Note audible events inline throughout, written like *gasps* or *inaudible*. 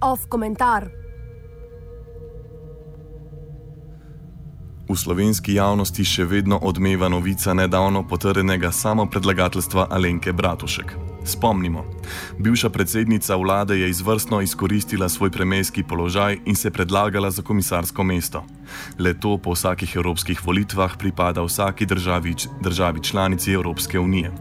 Off komentar. V slovenski javnosti še vedno odmeva novica nedavno potrjenega samopredlagateljstva Alenke Bratušek. Spomnimo, bivša predsednica vlade je izvrstno izkoristila svoj premijski položaj in se predlagala za komisarsko mesto. Le to po vsakih evropskih volitvah pripada vsaki državi, državi članici Evropske unije.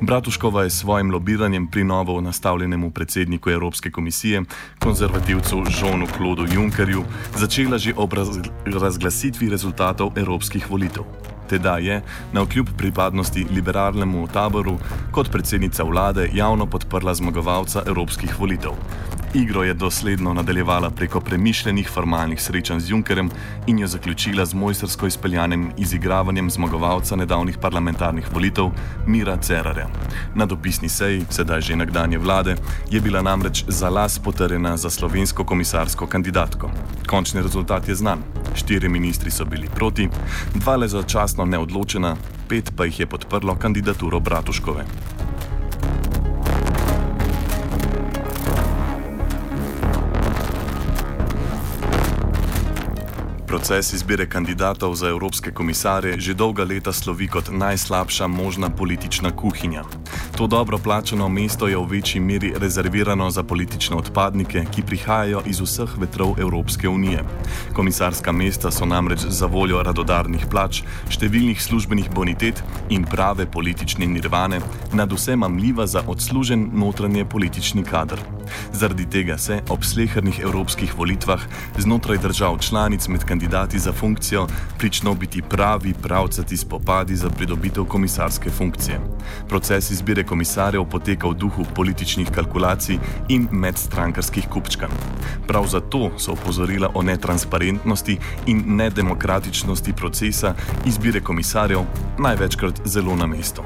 Bratuškova je s svojim lobiranjem pri novo nastavljenemu predsedniku Evropske komisije, konzervativcu Žonu Klodu Junckerju, začela že ob razglasitvi rezultatov evropskih volitev. Teda je, na vkljub pripadnosti liberalnemu taboru, kot predsednica vlade javno podprla zmagovalca evropskih volitev. Igro je dosledno nadaljevala preko premišljenih formalnih srečanj z Junckerjem in jo zaključila z mojstersko izpeljanim izigravanjem zmagovalca nedavnih parlamentarnih volitev Mira Cerarja. Na dopisni seji, sedaj že nekdanje vlade, je bila namreč za las potrjena za slovensko komisarsko kandidatko. Končni rezultat je znan. Štiri ministri so bili proti, dva le začasno neodločena, pet pa jih je podprlo kandidaturo Bratuškove. Proces izbire kandidatov za evropske komisarje že dolga leta slovi kot najslabša možna politična kuhinja. To dobro plačeno mesto je v večji meri rezervirano za politične odpadnike, ki prihajajo iz vseh vetrov Evropske unije. Komisarska mesta so namreč za voljo radodarnih plač, številnih službenih bonitet in prave politične nirvane nad vse mamljiva za odslužen notranje politični kader. Zaradi tega se ob slehernih evropskih volitvah znotraj držav članic med kandidati za funkcijo pričnejo biti pravi pravcati spopadi za pridobitev komisarske funkcije. Proces izbire komisarjev poteka v duhu političnih kalkulacij in medstrankarskih kupčkanj. Prav zato so opozorila o netransparentnosti in nedemokratičnosti procesa izbire komisarjev največkrat zelo na mestu.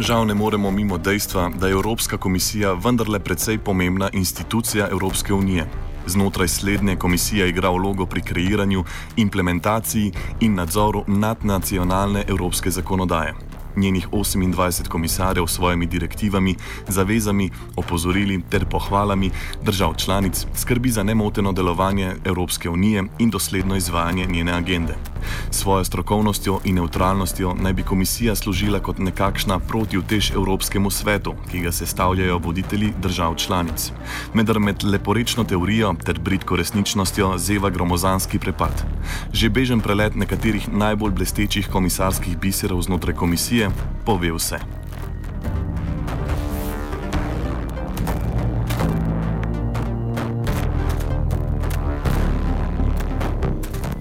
Žal ne moremo mimo dejstva, da je Evropska komisija vendarle precej pomembna institucija Evropske unije. Znotraj slednje komisija igra vlogo pri kreiranju, implementaciji in nadzoru nadnacionalne evropske zakonodaje njenih 28 komisarjev s svojimi direktivami, zavezami, opozorili ter pohvalami držav članic skrbi za nemoteno delovanje Evropske unije in dosledno izvajanje njene agende. Svojo strokovnostjo in neutralnostjo naj bi komisija služila kot nekakšna protivtež Evropskemu svetu, ki ga sestavljajo voditelji držav članic. Medar med leporečno teorijo ter britko resničnostjo zeva gromozanski prepad. Že bežen prelet nekaterih najbolj blestečih komisarskih biserov znotraj komisije pove vse.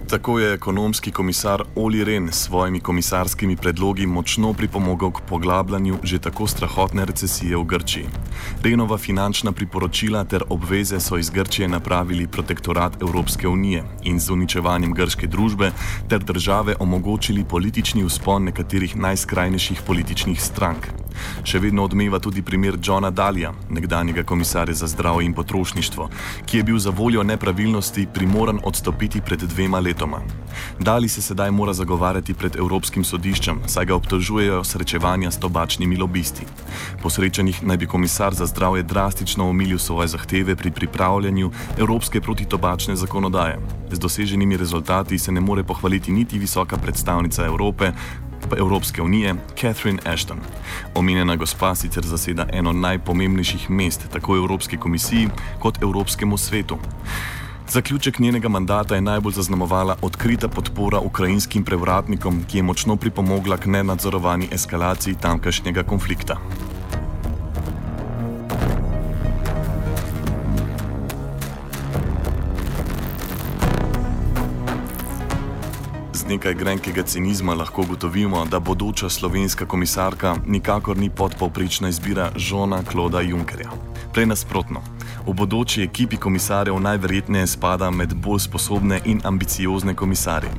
Tako je ekonomski komisar Oli Ren s svojimi komisarskimi predlogi močno pripomogel k poglabljanju že tako strahotne recesije v Grčiji. Renova finančna priporočila ter obveze so iz Grčije napravili protektorat Evropske unije in z uničevanjem grške družbe ter države omogočili politični uspon nekaterih najskrajnejših političnih strank. Še vedno odmeva tudi primer Johna Dalija, nekdanjega komisarja za zdravje in potrošništvo, ki je bil za voljo nepravilnosti primoran odstopiti pred dvema letoma. Dali se sedaj mora zagovarjati pred Evropskim sodiščem, saj ga obtožujejo srečevanja s tobačnimi lobisti. Po srečanjih naj bi komisar za zdravje drastično omilil svoje zahteve pri pripravljanju Evropske protitobačne zakonodaje. Z doseženimi rezultati se ne more pohvaliti niti visoka predstavnica Evrope, Evropske unije, Catherine Ashton. Omenjena gospa sicer zaseda eno najpomembnejših mest tako v Evropski komisiji kot Evropskemu svetu. Zaključek njenega mandata je najbolj zaznamovala odkrita podpora ukrajinskim prevratnikom, ki je močno pripomogla k nenadzorovani eskalaciji tamkajšnjega konflikta. Nekaj grenkega cinizma lahko ugotovimo, da bodoča slovenska komisarka nikakor ni podpovprečna izbira žona Kloda Junkerja. Prej nasprotno. V bodoči ekipi komisarjev najverjetneje spada med bolj sposobne in ambiciozne komisarje.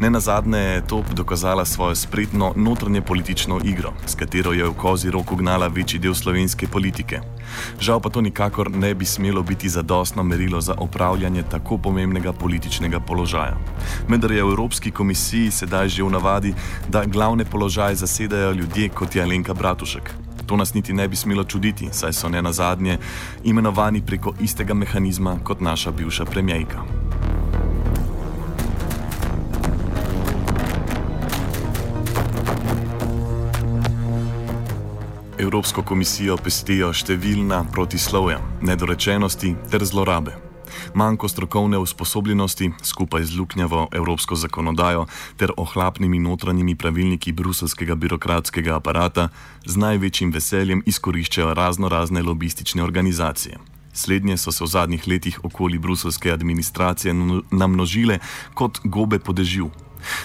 Ne na zadnje je top dokazala svojo spretno notranje politično igro, s katero je v kozi roko gnala večji del slovenske politike. Žal pa to nikakor ne bi smelo biti zadostno merilo za opravljanje tako pomembnega političnega položaja. Vendar je v Evropski komisiji sedaj že v navadi, da glavne položaje zasedajo ljudje kot je Alenka Bratušek. To nas niti ne bi smelo čuditi, saj so ne na zadnje imenovani preko istega mehanizma kot naša bivša premijejka. Evropsko komisijo pestijo številna protislovja, nedorečenosti ter zlorabe. Manko strokovne usposobljenosti skupaj z luknjavo evropsko zakonodajo ter ohlapnimi notranjimi pravilniki bruselskega birokratskega aparata z največjim veseljem izkoriščajo razno razne lobistične organizacije. Slednje so se v zadnjih letih okoli bruselske administracije namnožile kot gobe podežju,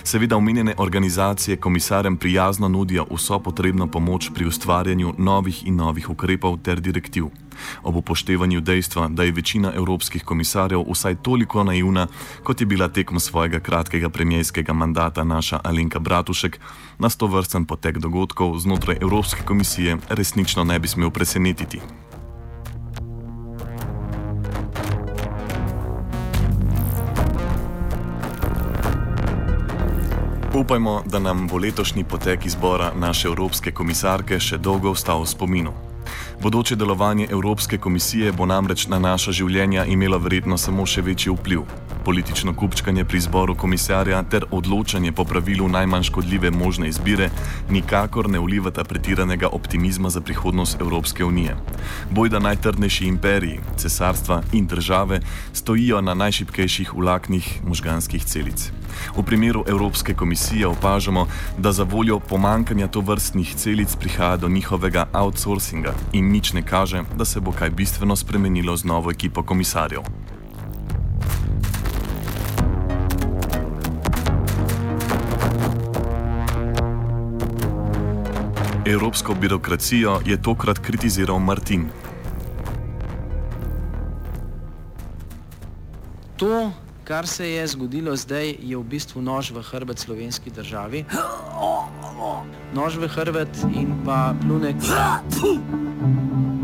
Seveda omenjene organizacije komisarjem prijazno nudijo vso potrebno pomoč pri ustvarjanju novih in novih ukrepov ter direktiv. Ob upoštevanju dejstva, da je večina evropskih komisarjev vsaj toliko naivna, kot je bila tekom svojega kratkega premijskega mandata naša Alenka Bratušek, nas to vrsten potek dogodkov znotraj Evropske komisije resnično ne bi smel presenetiti. Upajmo, da nam bo letošnji potek izbora naše evropske komisarke še dolgo ostal v spominu. Bodoče delovanje Evropske komisije bo namreč na naša življenja imelo verjetno samo še večji vpliv. Politično kupčkanje pri izboru komisarja ter odločanje po pravilu najmanj škodljive možne izbire nikakor ne vlivata pretiranega optimizma za prihodnost Evropske unije. Bojda najtrdnejši imperiji, cesarstva in države stojijo na najšipkejših vlaknih možganskih celic. V primeru Evropske komisije opažamo, da za voljo pomankanja to vrstnih celic prihaja do njihovega outsourcinga in nič ne kaže, da se bo kaj bistveno spremenilo z novo ekipo komisarjev. Evropsko birokracijo je tokrat kritiziral Martin. To, kar se je zgodilo zdaj, je v bistvu nož v hrbet slovenski državi. *gasps* Nož v hrbet in pa plunek. *gasps*